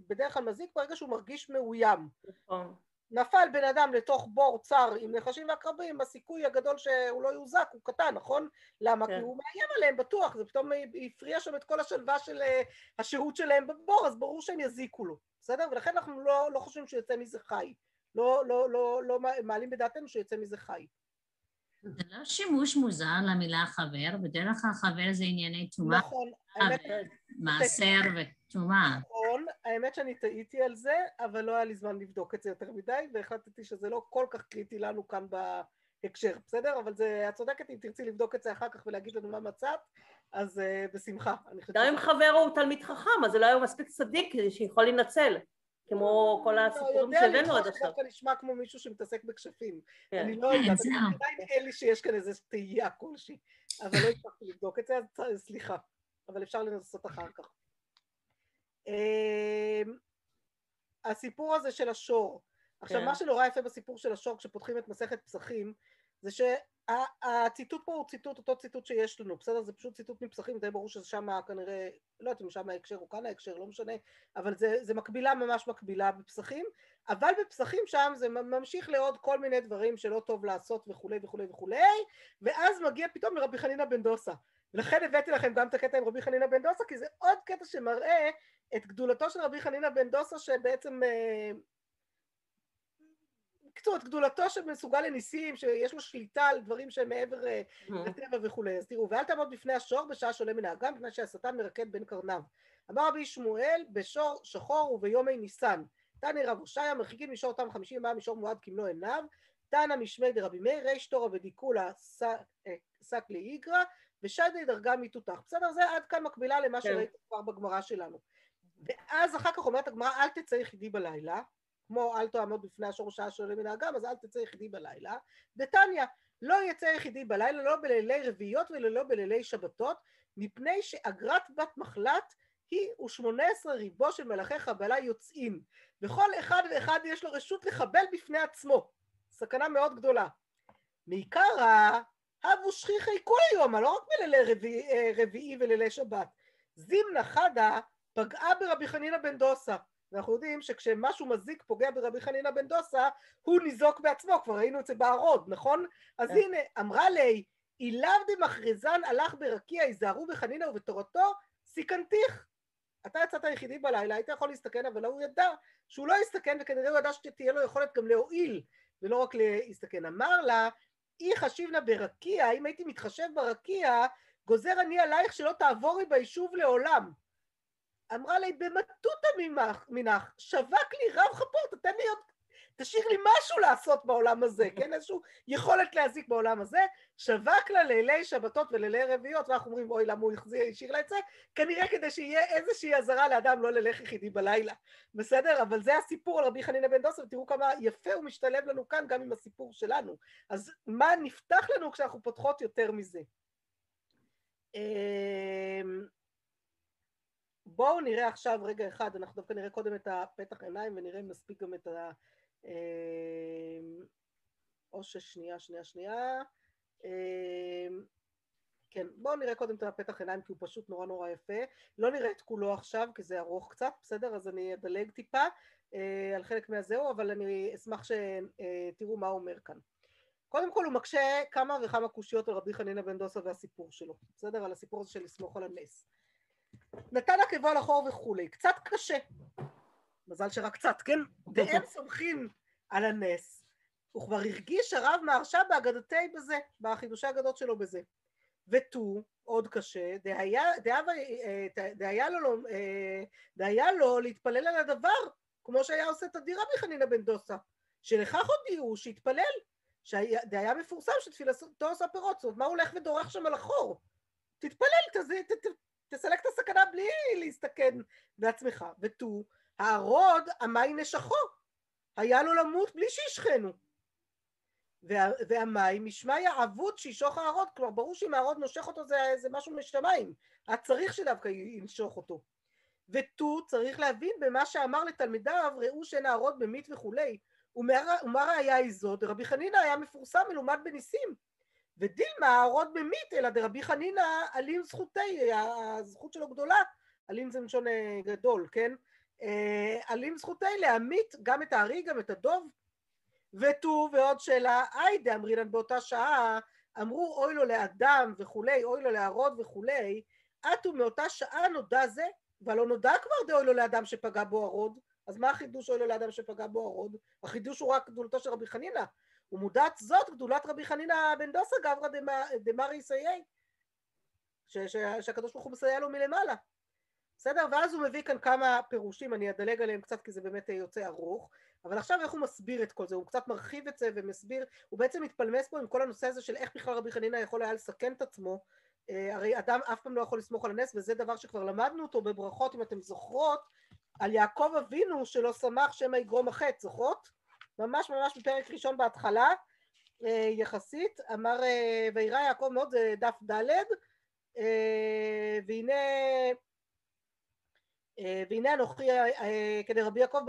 בדרך כלל מזיק ברגע שהוא מרגיש מאוים. נכון. נפל בן אדם לתוך בור צר עם נחשים ועקרבים, הסיכוי הגדול שהוא לא יוזק הוא קטן, נכון? למה? כן. כי הוא מאיים עליהם בטוח, זה פתאום הפריע שם את כל השלווה של אה, השהות שלהם בבור, אז ברור שהם יזיקו לו, בסדר? ולכן אנחנו לא, לא חושבים שהוא יצא מזה חי. לא, לא, לא, לא מעלים בדעתנו שהוא יצא מזה חי. זה לא שימוש מוזר למילה חבר, בדרך כלל חבר זה ענייני טומאה, נכון, האמת, מעשר וטומאה. נכון, האמת שאני טעיתי על זה, אבל לא היה לי זמן לבדוק את זה יותר מדי, והחלטתי שזה לא כל כך קריטי לנו כאן בהקשר, בסדר? אבל זה, את צודקת, אם תרצי לבדוק את זה אחר כך ולהגיד לנו מה מצאת, אז uh, בשמחה. גם אם חבר הוא תלמיד חכם, אז זה לא היה מספיק צדיק שיכול להינצל, כמו כל הסיפורים לא, יודע שהבאנו עד עכשיו. דווקא נשמע כמו מישהו שמתעסק בכשפים. כן. אני לא יודעת, עדיין אין לי שיש כאן איזו תהייה כלשהי, אבל לא הצלחתי לבדוק את זה, אז סליחה, אבל אפשר לנסות אחר כך. אמ, הסיפור הזה של השור, עכשיו כן. מה שנורא יפה בסיפור של השור כשפותחים את מסכת פסחים, זה שהציטוט פה הוא ציטוט, אותו ציטוט שיש לנו, בסדר? זה פשוט ציטוט מפסחים, די ברור שזה שם כנראה, לא יודעת אם שם ההקשר או כאן ההקשר, לא משנה, אבל זה, זה מקבילה ממש מקבילה בפסחים, אבל בפסחים שם זה ממשיך לעוד כל מיני דברים שלא טוב לעשות וכולי וכולי וכולי, ואז מגיע פתאום לרבי חנינא בן דוסה. ולכן הבאתי לכם גם את הקטע עם רבי חנינא בן דוסה, כי זה עוד קטע שמראה את גדולתו של רבי חנינא בן דוסה, שבעצם... אה, בקיצור, את גדולתו שמסוגל לניסים, שיש לו שליטה על דברים שהם מעבר אה, לטבע וכולי. אז תראו, ואל תעמוד בפני השור בשעה שעולה מן האגם, מפני שהשטן מרקד בין קרניו. אמר רבי שמואל, בשור שחור וביומי ניסן. תנא רב הושעיה, מרחיקים משור אותם חמישים מה משור מועד כמלוא עיניו. תנא משמי דרבי מאיר, ריש תורא ודיקולה שק לאיגרא, ושדי דרגה מתותח. בסדר? זה עד כאן מקבילה למה כן. שראיתי כבר בגמרא שלנו. ואז אחר כך אומרת הגמרא, אל תצא יחידי בלילה, כמו אל תעמוד בפני השור שעה שעולה מן האגם, אז אל תצא יחידי בלילה. דתניא, לא יצא יחידי בלילה, לא בלילי רביעיות ולא בלילי שבתות, מפני שאגרת בת מחלת היא ושמונה עשרה ריבו של מלאכי חבלה יוצאים, וכל אחד ואחד יש לו רשות לחבל בפני עצמו. סכנה מאוד גדולה. מעיקרא, הבו שכיחי כל היום, לא רק בלילי רביעי, אה, רביעי ולילי שבת. זימנה חדה פגעה ברבי חנינא בן דוסה. ואנחנו יודעים שכשמשהו מזיק פוגע ברבי חנינא בן דוסה, הוא ניזוק בעצמו, כבר ראינו את זה בארוד, נכון? אז כן. הנה, אמרה לי, אילאו דמכרזן הלך ברקיע, היזהרו בחנינא ובתורתו, סיכנתיך. אתה יצאת היחידי בלילה, היית יכול להסתכן, אבל הוא ידע שהוא לא יסתכן, וכנראה הוא ידע שתהיה לו יכולת גם להועיל, ולא רק להסתכן. אמר לה, אי חשיבנה ברקיע, אם הייתי מתחשב ברקיע, גוזר אני עלייך שלא תעבורי ביישוב לעולם. אמרה לי, במטותא ממך, מנך, שווק לי רב חפור, תתן לי עוד, תשאיר לי משהו לעשות בעולם הזה, כן? איזושהי יכולת להזיק בעולם הזה. שווק לה לילי שבתות ולילי רביעיות, ואנחנו אומרים, אוי, למה הוא השאיר לה את זה? כנראה כדי שיהיה איזושהי אזהרה לאדם לא ללך יחידי בלילה. בסדר? אבל זה הסיפור על רבי חנינא בן דוסה, ותראו כמה יפה הוא משתלב לנו כאן גם עם הסיפור שלנו. אז מה נפתח לנו כשאנחנו פותחות יותר מזה? בואו נראה עכשיו רגע אחד, אנחנו דווקא נראה קודם את הפתח עיניים ונראה אם נספיק גם את ה... אמ, או ששנייה, שנייה, שנייה. אמ, כן, בואו נראה קודם את הפתח עיניים כי הוא פשוט נורא נורא יפה. לא נראה את כולו עכשיו כי זה ארוך קצת, בסדר? אז אני אדלג טיפה אה, על חלק מהזהו, אבל אני אשמח שתראו מה הוא אומר כאן. קודם כל הוא מקשה כמה וכמה קושיות על רבי חנינא בן דוסה והסיפור שלו, בסדר? על הסיפור הזה של לסמוך על הנס. נתן עקבו על החור וכולי, קצת קשה, מזל שרק קצת, כן? ואין סומכים על הנס. הוא כבר הרגיש הרב מהרשע באגדתי בזה, בחידושי האגדות שלו בזה. ותו, עוד קשה, דהיה, אה, דהיה, לו, אה, לו להתפלל על הדבר, כמו שהיה עושה תדיר רבי חנינא בן דוסה, שלכך הודיעו שיתפלל, שהיה מפורסם שתפילתו עושה פירות, זאת אומרת, מה הולך ודורך שם על החור? תתפלל, תז, ת, ת, תסלק את הסכנה בלי להסתכן בעצמך. ותו, הערוד עמי נשכו, היה לו למות בלי שישכנו. וה, והמים משמעי העבוד שישוך הערוד, כלומר ברור שאם הערוד נושך אותו זה, זה משהו משמיים, צריך שדווקא ינשוך אותו. ותו צריך להבין במה שאמר לתלמידיו ראו שאין הערוד במית וכולי, ומה, ראיה היא זאת? דרבי חנינא היה מפורסם מלומד בניסים, ודילמה הערוד במית אלא דרבי חנינא אלים זכותי, הזכות שלו גדולה, אלים זה מלשון אה, גדול, כן? אלים זכותי להמית גם את הארי, גם את הדוב. ותו ועוד שאלה, היי דאמרינן באותה שעה, אמרו אוי לו לאדם וכולי, אוי לו לערוד וכולי, עטו מאותה שעה נודע זה, והלא נודע כבר דאוי לו לאדם שפגע בו ערוד, אז מה החידוש אוי לו לאדם שפגע בו ערוד? החידוש הוא רק גדולתו של רבי חנינא. ומודעת זאת גדולת רבי חנינא בן דוסה גברא דמרי יסייעי, שהקדוש ברוך הוא מסייע לו מלמעלה. בסדר? ואז הוא מביא כאן כמה פירושים, אני אדלג עליהם קצת כי זה באמת יוצא ארוך, אבל עכשיו איך הוא מסביר את כל זה, הוא קצת מרחיב את זה ומסביר, הוא בעצם מתפלמס פה עם כל הנושא הזה של איך בכלל רבי חנינא יכול היה לסכן את עצמו, הרי אדם אף פעם לא יכול לסמוך על הנס וזה דבר שכבר למדנו אותו בברכות אם אתם זוכרות, על יעקב אבינו שלא שמח שמא יגרום החטא, זוכרות? ממש ממש בפרק ראשון בהתחלה יחסית, אמר וירא יעקב מאוד, זה דף ד' והנה והנה אנוכי כדרבי יעקב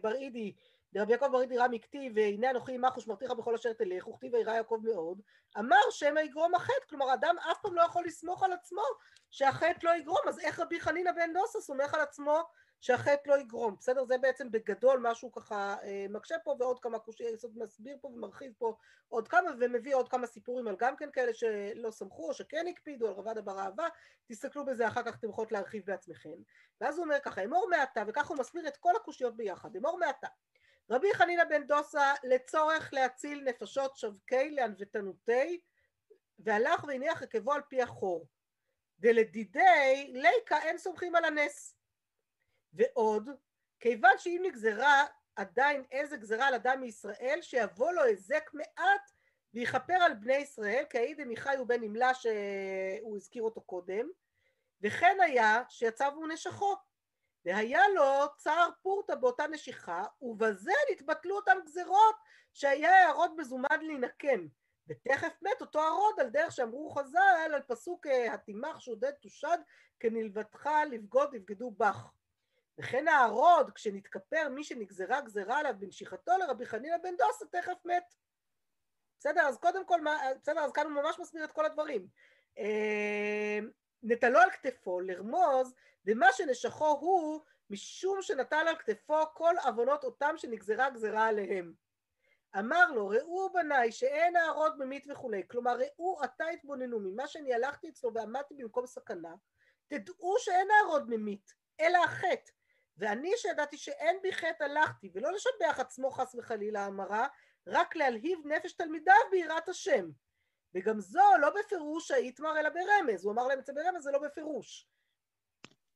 בר אידי דרבי יעקב בר אידי רם הכתיב והנה אנוכי עמך ושמרתיך בכל אשר תלך וכתיב וירא יעקב מאוד אמר שמא יגרום החטא. כלומר אדם אף פעם לא יכול לסמוך על עצמו שהחטא לא יגרום אז איך רבי חנינא בן דוסה סומך על עצמו שהחטא לא יגרום בסדר? זה בעצם בגדול משהו ככה מקשה פה ועוד כמה קושי יסוד מסביר פה ומרחיב פה עוד כמה ומביא עוד כמה סיפורים על גם כן כאלה שלא סמכו או שכן הקפידו על רבד אבר אהבה. תסתכלו בזה אחר כך אתם יכולות להרחיב בעצמכם ואז הוא אומר ככה אמור מעתה וככה הוא מסביר את כל הקושיות ביחד אמור מעתה רבי חנינא בן דוסה לצורך להציל נפשות שווקי לענוותנותי והלך והניח עקבו על פי החור דלדידי ליקה אין סומכים על הנס ועוד כיוון שאם נגזרה עדיין איזה גזרה על אדם מישראל שיבוא לו היזק מעט ויכפר על בני ישראל כי העיד עמיחי הוא בן נמלה שהוא הזכיר אותו קודם וכן היה שיצא והוא נשכו. והיה לו צער פורתא באותה נשיכה ובזה נתבטלו אותן גזרות שהיה הערות מזומן להינקם. ותכף מת אותו הרוד על דרך שאמרו חז"ל על פסוק התימך שודד תושד כנלבתך לבגוד יבגדו בך וכן הערוד כשנתכפר מי שנגזרה גזרה עליו בנשיכתו לרבי חנינא בן דוסה תכף מת בסדר אז קודם כל בסדר אז כאן הוא ממש מסביר את כל הדברים נטלו על כתפו לרמוז ומה שנשכו הוא משום שנטל על כתפו כל עוונות אותם שנגזרה גזרה עליהם. אמר לו, ראו בניי שאין אהרוד ממית וכולי, כלומר ראו עתה התבוננו ממה שאני הלכתי אצלו ועמדתי במקום סכנה, תדעו שאין אהרוד ממית, אלא החטא. ואני שידעתי שאין בי חטא הלכתי, ולא לשבח עצמו חס וחלילה המרה, רק להלהיב נפש תלמידיו ביראת השם. וגם זו לא בפירוש האיתמר אלא ברמז, הוא אמר להם את זה ברמז, זה לא בפירוש.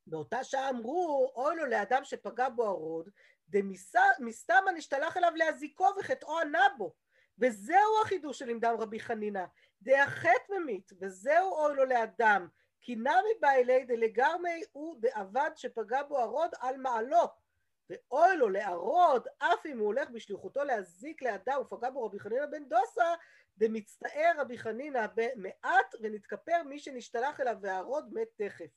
באותה שעה אמרו, אוי לו לאדם שפגע בו הרוד, דמסתמה נשתלח אליו להזיקו וחטאו ענה בו. וזהו החידוש שלימדם רבי חנינא, דהחטא ממית, וזהו אוי לו לאדם, כי נמי בא אלי דלגרמי הוא דאבד שפגע בו הרוד על מעלו. ואוי לו להרוד, אף אם הוא הולך בשליחותו להזיק לאדם ופגע בו רבי חנינא בן דוסה, דמצטער רבי חנינא מעט ונתכפר מי שנשתלח אליו והרוד מת תכף.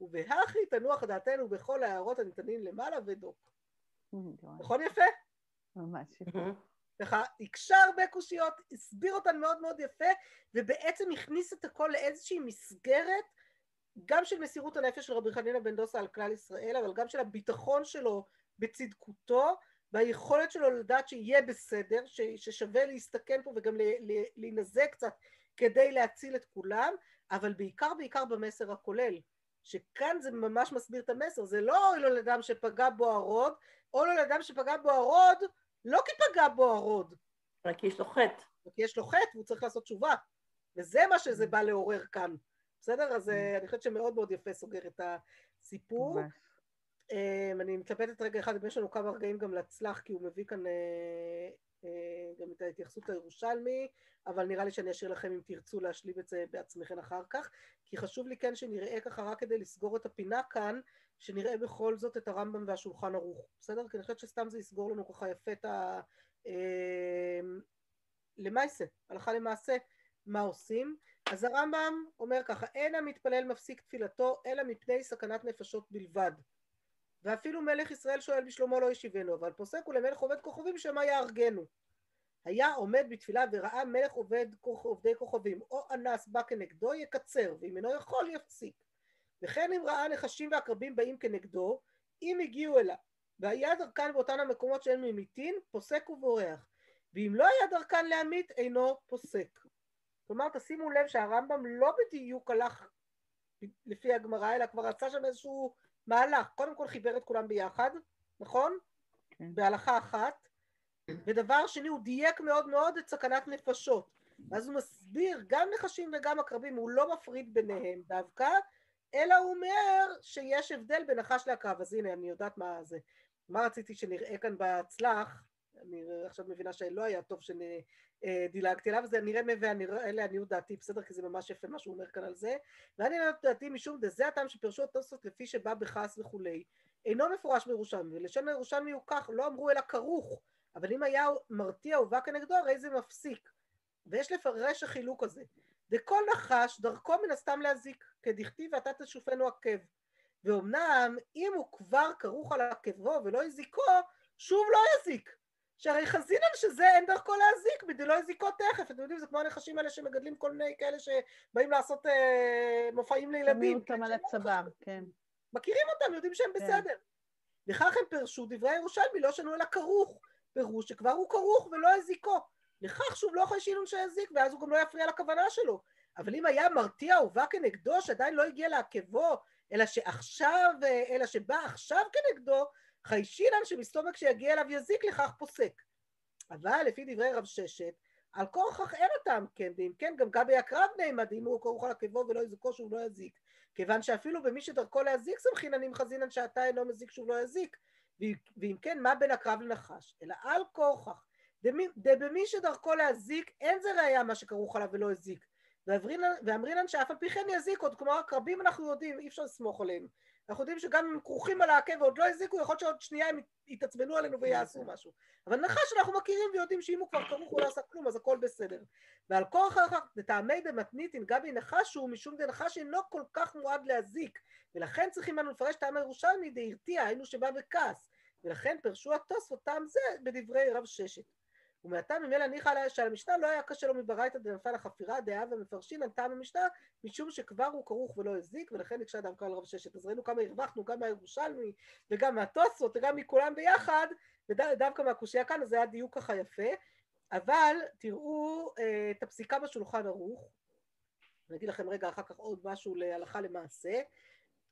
ובהכי תנוח דעתנו בכל ההערות הניתנים למעלה ודוק. נכון יפה? ממש יפה. ככה, הקשה הרבה קושיות, הסביר אותן מאוד מאוד יפה, ובעצם הכניס את הכל לאיזושהי מסגרת, גם של מסירות הנפש של רבי חנינא בן דוסה על כלל ישראל, אבל גם של הביטחון שלו בצדקותו, והיכולת שלו לדעת שיהיה בסדר, ש, ששווה להסתכן פה וגם להינזק קצת כדי להציל את כולם, אבל בעיקר בעיקר במסר הכולל, שכאן זה ממש מסביר את המסר, זה לא אוי לו לאדם שפגע בו הרוד, אוי לו לאדם שפגע בו הרוד, לא כי פגע בו הרוד. רק כי יש לו חטא. כי יש לו חטא והוא צריך לעשות תשובה. וזה מה שזה בא לעורר כאן. בסדר? אז אה, אני חושבת שמאוד מאוד יפה סוגר את הסיפור. אמ, אני מתלבטת רגע אחד, אם יש לנו כמה רגעים גם להצלח, כי הוא מביא כאן אה, אה, גם את ההתייחסות הירושלמי, אבל נראה לי שאני אשאיר לכם אם תרצו להשלים את זה בעצמכם אחר כך, כי חשוב לי כן שנראה ככה, רק כדי לסגור את הפינה כאן, שנראה בכל זאת את הרמב"ם והשולחן ערוך, בסדר? כי אני חושבת שסתם זה יסגור לנו ככה יפה את ה... אמ, למעשה, הלכה למעשה, מה עושים. אז הרמב"ם אומר ככה, אין המתפלל מפסיק תפילתו, אלא מפני סכנת נפשות בלבד. ואפילו מלך ישראל שואל בשלומו לא ישיבנו, אבל פוסק הוא למלך עובד כוכבים שמא יהרגנו. היה עומד בתפילה וראה מלך עובד עובדי כוכבים, או אנס בא כנגדו, יקצר, ואם אינו יכול, יפסיק. וכן אם ראה נחשים ועקרבים באים כנגדו, אם הגיעו אליו, והיה דרכן באותן המקומות שאין ממיתין, פוסק ובורח. ואם לא היה דרכן להמית, אינו פוסק. כלומר, תשימו לב שהרמב"ם לא בדיוק הלך לפי הגמרא, אלא כבר עשה שם איזשהו מהלך. קודם כל חיבר את כולם ביחד, נכון? כן. בהלכה אחת. ודבר שני, הוא דייק מאוד מאוד את סכנת נפשות. ואז הוא מסביר, גם נחשים וגם עקרבים, הוא לא מפריד ביניהם דווקא, אלא הוא אומר שיש הבדל בין נחש לעקרב. אז הנה, אני יודעת מה זה. מה רציתי שנראה כאן בהצלח? אני עכשיו מבינה שלא היה טוב שדילגתי עליו, זה נראה ואלה לעניות דעתי, בסדר? כי זה ממש יפה מה שהוא אומר כאן על זה. ואני לעניות דעתי משום דזה הטעם שפירשו התוספות לפי שבא בכעס וכולי. אינו מפורש בירושלמי, ולשון הירושלמי הוא כך, לא אמרו אלא כרוך, אבל אם היה מרתיע ובא כנגדו, הרי זה מפסיק. ויש לפרש החילוק הזה. דכל נחש דרכו מן הסתם להזיק, כדכתיב ואתה תשופנו עקב. ואומנם אם הוא כבר כרוך על עקבו ולא הזיקו, שוב לא יזיק. שהרי חזינן שזה אין דרכו להזיק, בדלא יזיקו תכף. אתם יודעים, זה כמו הנחשים האלה שמגדלים כל מיני כאלה שבאים לעשות אה, מופעים לילדים. אותם על הצוואר, כן. מכירים אותם, יודעים שהם כן. בסדר. לכך הם פירשו דברי הירושלמי, לא שנו אלא כרוך. פירוש שכבר הוא כרוך ולא הזיקו. לכך שוב לא יכול שינון שיזיק, ואז הוא גם לא יפריע לכוונה שלו. אבל אם היה מרתיע ובא כנגדו, שעדיין לא הגיע לעקבו, אלא שעכשיו, אלא שבא עכשיו כנגדו, חיישינן שמסתומק שיגיע אליו יזיק לכך פוסק. אבל לפי דברי רב ששת, על כורכך אין הטעם כן, ואם כן גם גבי הקרב נעמד, אם הוא כרוך על עקבו ולא יזיקו שהוא לא יזיק. כיוון שאפילו במי שדרכו להזיק סמכיננים חזינן שעתה אינו מזיק שהוא לא יזיק. ואם כן, מה בין הקרב לנחש? אלא על כורכך. דבמי שדרכו להזיק, אין זה ראייה מה שכרוך עליו ולא הזיק. ואמרינן שאף על פי כן יזיק עוד, כלומר הקרבים אנחנו יודעים, אי אפשר לסמוך עליהם. אנחנו יודעים שגם אם כרוכים על העקב ועוד לא הזיקו, יכול להיות שעוד שנייה הם יתעצבנו עלינו ויעשו משהו. אבל נחש אנחנו מכירים ויודעים שאם הוא כבר כרוך הוא לא עשה כלום, אז הכל בסדר. ועל כוח אחר דטעמי דמתניתין גבי נחש הוא משום דנחש אינו כל כך מועד להזיק, ולכן צריכים אנו לפרש טעם הירושלמי דהרתיע, היינו שבא בכעס. ולכן פרשו התוספות טעם זה בדברי רב ששת. ומעתה ממילא ניחא עליה שעל המשנה לא היה קשה לו מברייתא דנפל החפירה דעה ומפרשים על טעם המשנה משום שכבר הוא כרוך ולא הזיק ולכן הקשה דווקא על רב ששת. אז ראינו כמה הרווחנו גם מהירושלמי וגם מהתוספות וגם מכולם ביחד ודווקא מהקושייה כאן אז זה היה דיוק ככה יפה. אבל תראו אה, את הפסיקה בשולחן ערוך. אני אגיד לכם רגע אחר כך עוד משהו להלכה למעשה.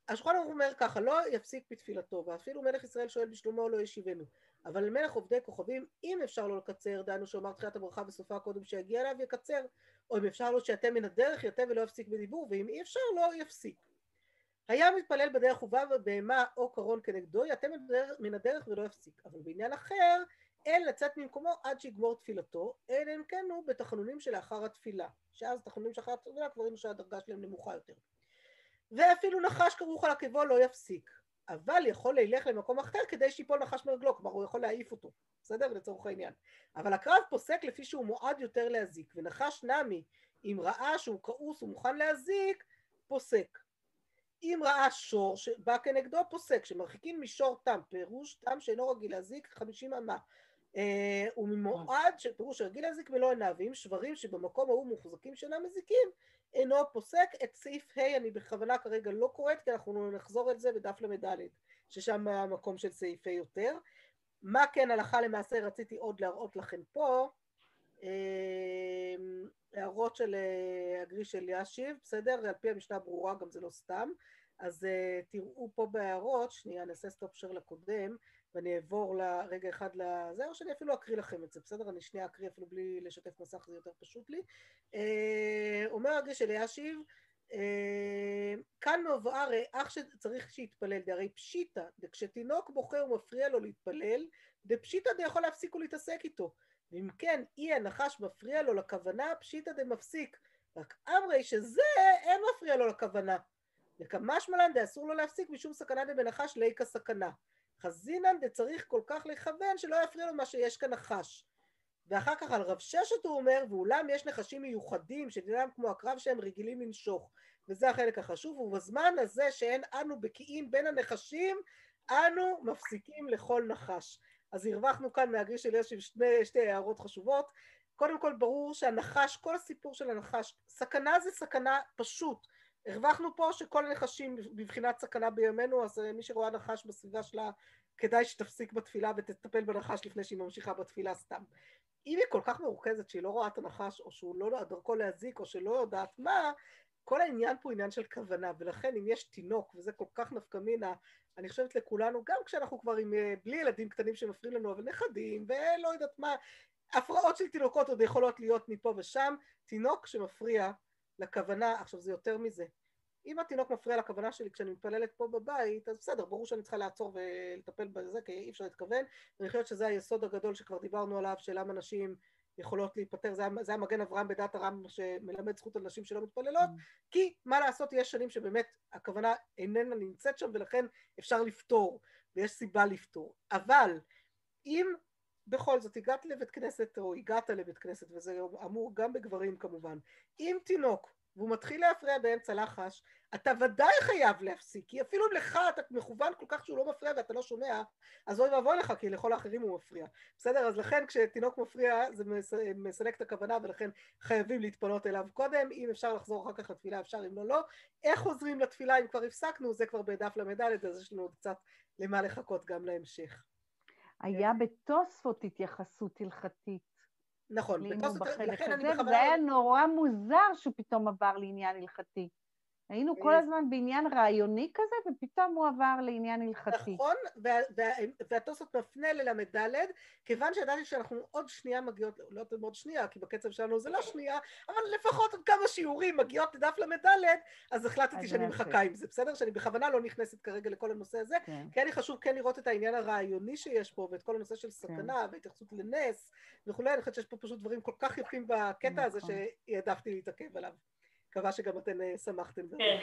השולחן ערוך אומר ככה לא יפסיק בתפילתו ואפילו מלך ישראל שואל בשלומו לא ישיבנו אבל מלך עובדי כוכבים, אם אפשר לו לקצר, דהיינו שאומר תחילת הברכה בסופה קודם שיגיע אליו, יקצר, או אם אפשר לו שיתה מן הדרך, יתה ולא יפסיק בדיבור, ואם אי אפשר, לא יפסיק. היה מתפלל בדרך ובא בהמה או קרון כנגדו, יתה מן הדרך ולא יפסיק. אבל בעניין אחר, אין לצאת ממקומו עד שיגמור תפילתו, אלא אם כן הוא בתחנונים שלאחר התפילה. שאז תחנונים שלאחר התפילה כבר ראינו שהדרגה שלהם נמוכה יותר. ואפילו נחש כרוך על עקבו לא יפסיק. אבל יכול ללך למקום אחר כדי שיפול נחש מרגלו, כלומר הוא יכול להעיף אותו, בסדר? לצורך העניין. אבל הקרב פוסק לפי שהוא מועד יותר להזיק, ונחש נמי, אם ראה שהוא כעוס ומוכן להזיק, פוסק. אם ראה שור שבא כנגדו, פוסק. שמרחיקים משור תם, פירוש תם שאינו רגיל להזיק חמישים אמה. אה, וממועד שפירוש רגיל להזיק מלוא עיניו, ואם שברים שבמקום ההוא מוחזקים שאינם מזיקים, אינו פוסק. את סעיף ה' אני בכוונה כרגע לא קוראת, כי אנחנו נחזור את זה בדף ל"ד, ששם המקום של סעיף ה' יותר. מה כן הלכה למעשה רציתי עוד להראות לכם פה, אמ, הערות של אה, הגריש אלישיב, בסדר? על פי המשנה ברורה, גם זה לא סתם. אז uh, תראו פה בהערות, שנייה, נעשה stop share לקודם, ואני אעבור לרגע אחד לזה, או שאני אפילו אקריא לכם את זה, בסדר? אני שנייה אקריא אפילו בלי לשתף מסך, זה יותר פשוט לי. אה, אומר הגריש אלישיב, אה, כאן מבואר אח שצריך שיתפלל, דהרי פשיטא, דכשתינוק בוכה ומפריע לו להתפלל, דפשיטא דיכול להפסיק ולהתעסק איתו. ואם כן, אי הנחש מפריע לו לכוונה, פשיטא דמפסיק. רק אמרי שזה אין מפריע לו לכוונה. וכמשמע לן דאסור לו להפסיק משום סכנה דבנחש ליקה סכנה. חזינן דצריך כל כך לכוון שלא יפריע לו מה שיש כאן נחש. ואחר כך על רב ששת הוא אומר, ואולם יש נחשים מיוחדים שדינם כמו הקרב שהם רגילים לנשוך. וזה החלק החשוב, ובזמן הזה שאין אנו בקיאים בין הנחשים, אנו מפסיקים לכל נחש. אז הרווחנו כאן מהגריש של ישיב שתי, שתי הערות חשובות. קודם כל ברור שהנחש, כל הסיפור של הנחש, סכנה זה סכנה פשוט. הרווחנו פה שכל הנחשים בבחינת סכנה בימינו, אז אה, מי שרואה נחש בסביבה שלה, כדאי שתפסיק בתפילה ותטפל בנחש לפני שהיא ממשיכה בתפילה סתם. אם היא כל כך מרוכזת שהיא לא רואה את הנחש, או שהוא לא דרכו להזיק, או שלא יודעת מה, כל העניין פה הוא עניין של כוונה, ולכן אם יש תינוק, וזה כל כך נפקא מינה, אני חושבת לכולנו, גם כשאנחנו כבר עם, אה, בלי ילדים קטנים שמפריעים לנו, אבל נכדים, ולא יודעת מה, הפרעות של תינוקות עוד יכולות להיות מפה ושם, תינוק שמפריע לכוונה, עכשיו זה יותר מזה. אם התינוק מפריע לכוונה שלי כשאני מתפללת פה בבית, אז בסדר, ברור שאני צריכה לעצור ולטפל בזה, כי אי אפשר להתכוון, ואני חושבת שזה היסוד הגדול שכבר דיברנו עליו, של למה נשים יכולות להיפטר, זה, זה המגן אברהם בדת הרם שמלמד זכות על נשים שלא מתפללות, mm. כי מה לעשות, יש שנים שבאמת הכוונה איננה נמצאת שם ולכן אפשר לפתור, ויש סיבה לפתור. אבל אם בכל זאת הגעת לבית כנסת או הגעת לבית כנסת וזה אמור גם בגברים כמובן אם תינוק והוא מתחיל להפריע באמצע לחש אתה ודאי חייב להפסיק כי אפילו לך אתה מכוון כל כך שהוא לא מפריע ואתה לא שומע אז אוי ואבוי לך כי לכל האחרים הוא מפריע. בסדר? אז לכן כשתינוק מפריע זה מסלק את הכוונה ולכן חייבים להתפנות אליו קודם. אם אפשר לחזור אחר כך לתפילה אפשר אם לא לא. איך חוזרים לתפילה אם כבר הפסקנו? זה כבר בדף ל"ד אז יש לנו עוד קצת למה לחכות גם להמשך היה בתוספות התייחסות הלכתית. נכון, בתוספות, לכן אני בכוונה... זה היה נורא מוזר שהוא פתאום עבר לעניין הלכתי. היינו כל אה, הזמן בעניין רעיוני כזה, ופתאום הוא עבר לעניין הלכתי. נכון, והתוספות מפנה לל"ד, כיוון שידעתי שאנחנו עוד שנייה מגיעות, לא יודעת עוד שנייה, כי בקצב שלנו זה לא שנייה, אבל לפחות עוד כמה שיעורים מגיעות לדף ל"ד, אז החלטתי שאני מחכה עם זה, בסדר? שאני בכוונה לא נכנסת כרגע לכל הנושא הזה, כן. כי היה לי חשוב כן לראות את העניין הרעיוני שיש פה, ואת כל הנושא של סכנה, כן. והתייחסות לנס וכולי, אני חושבת שיש פה פשוט דברים כל כך יפים בקטע הזה, נכון. שהעדפתי להתעכב עליו. מקווה שגם אתן אה, שמחתם. כן.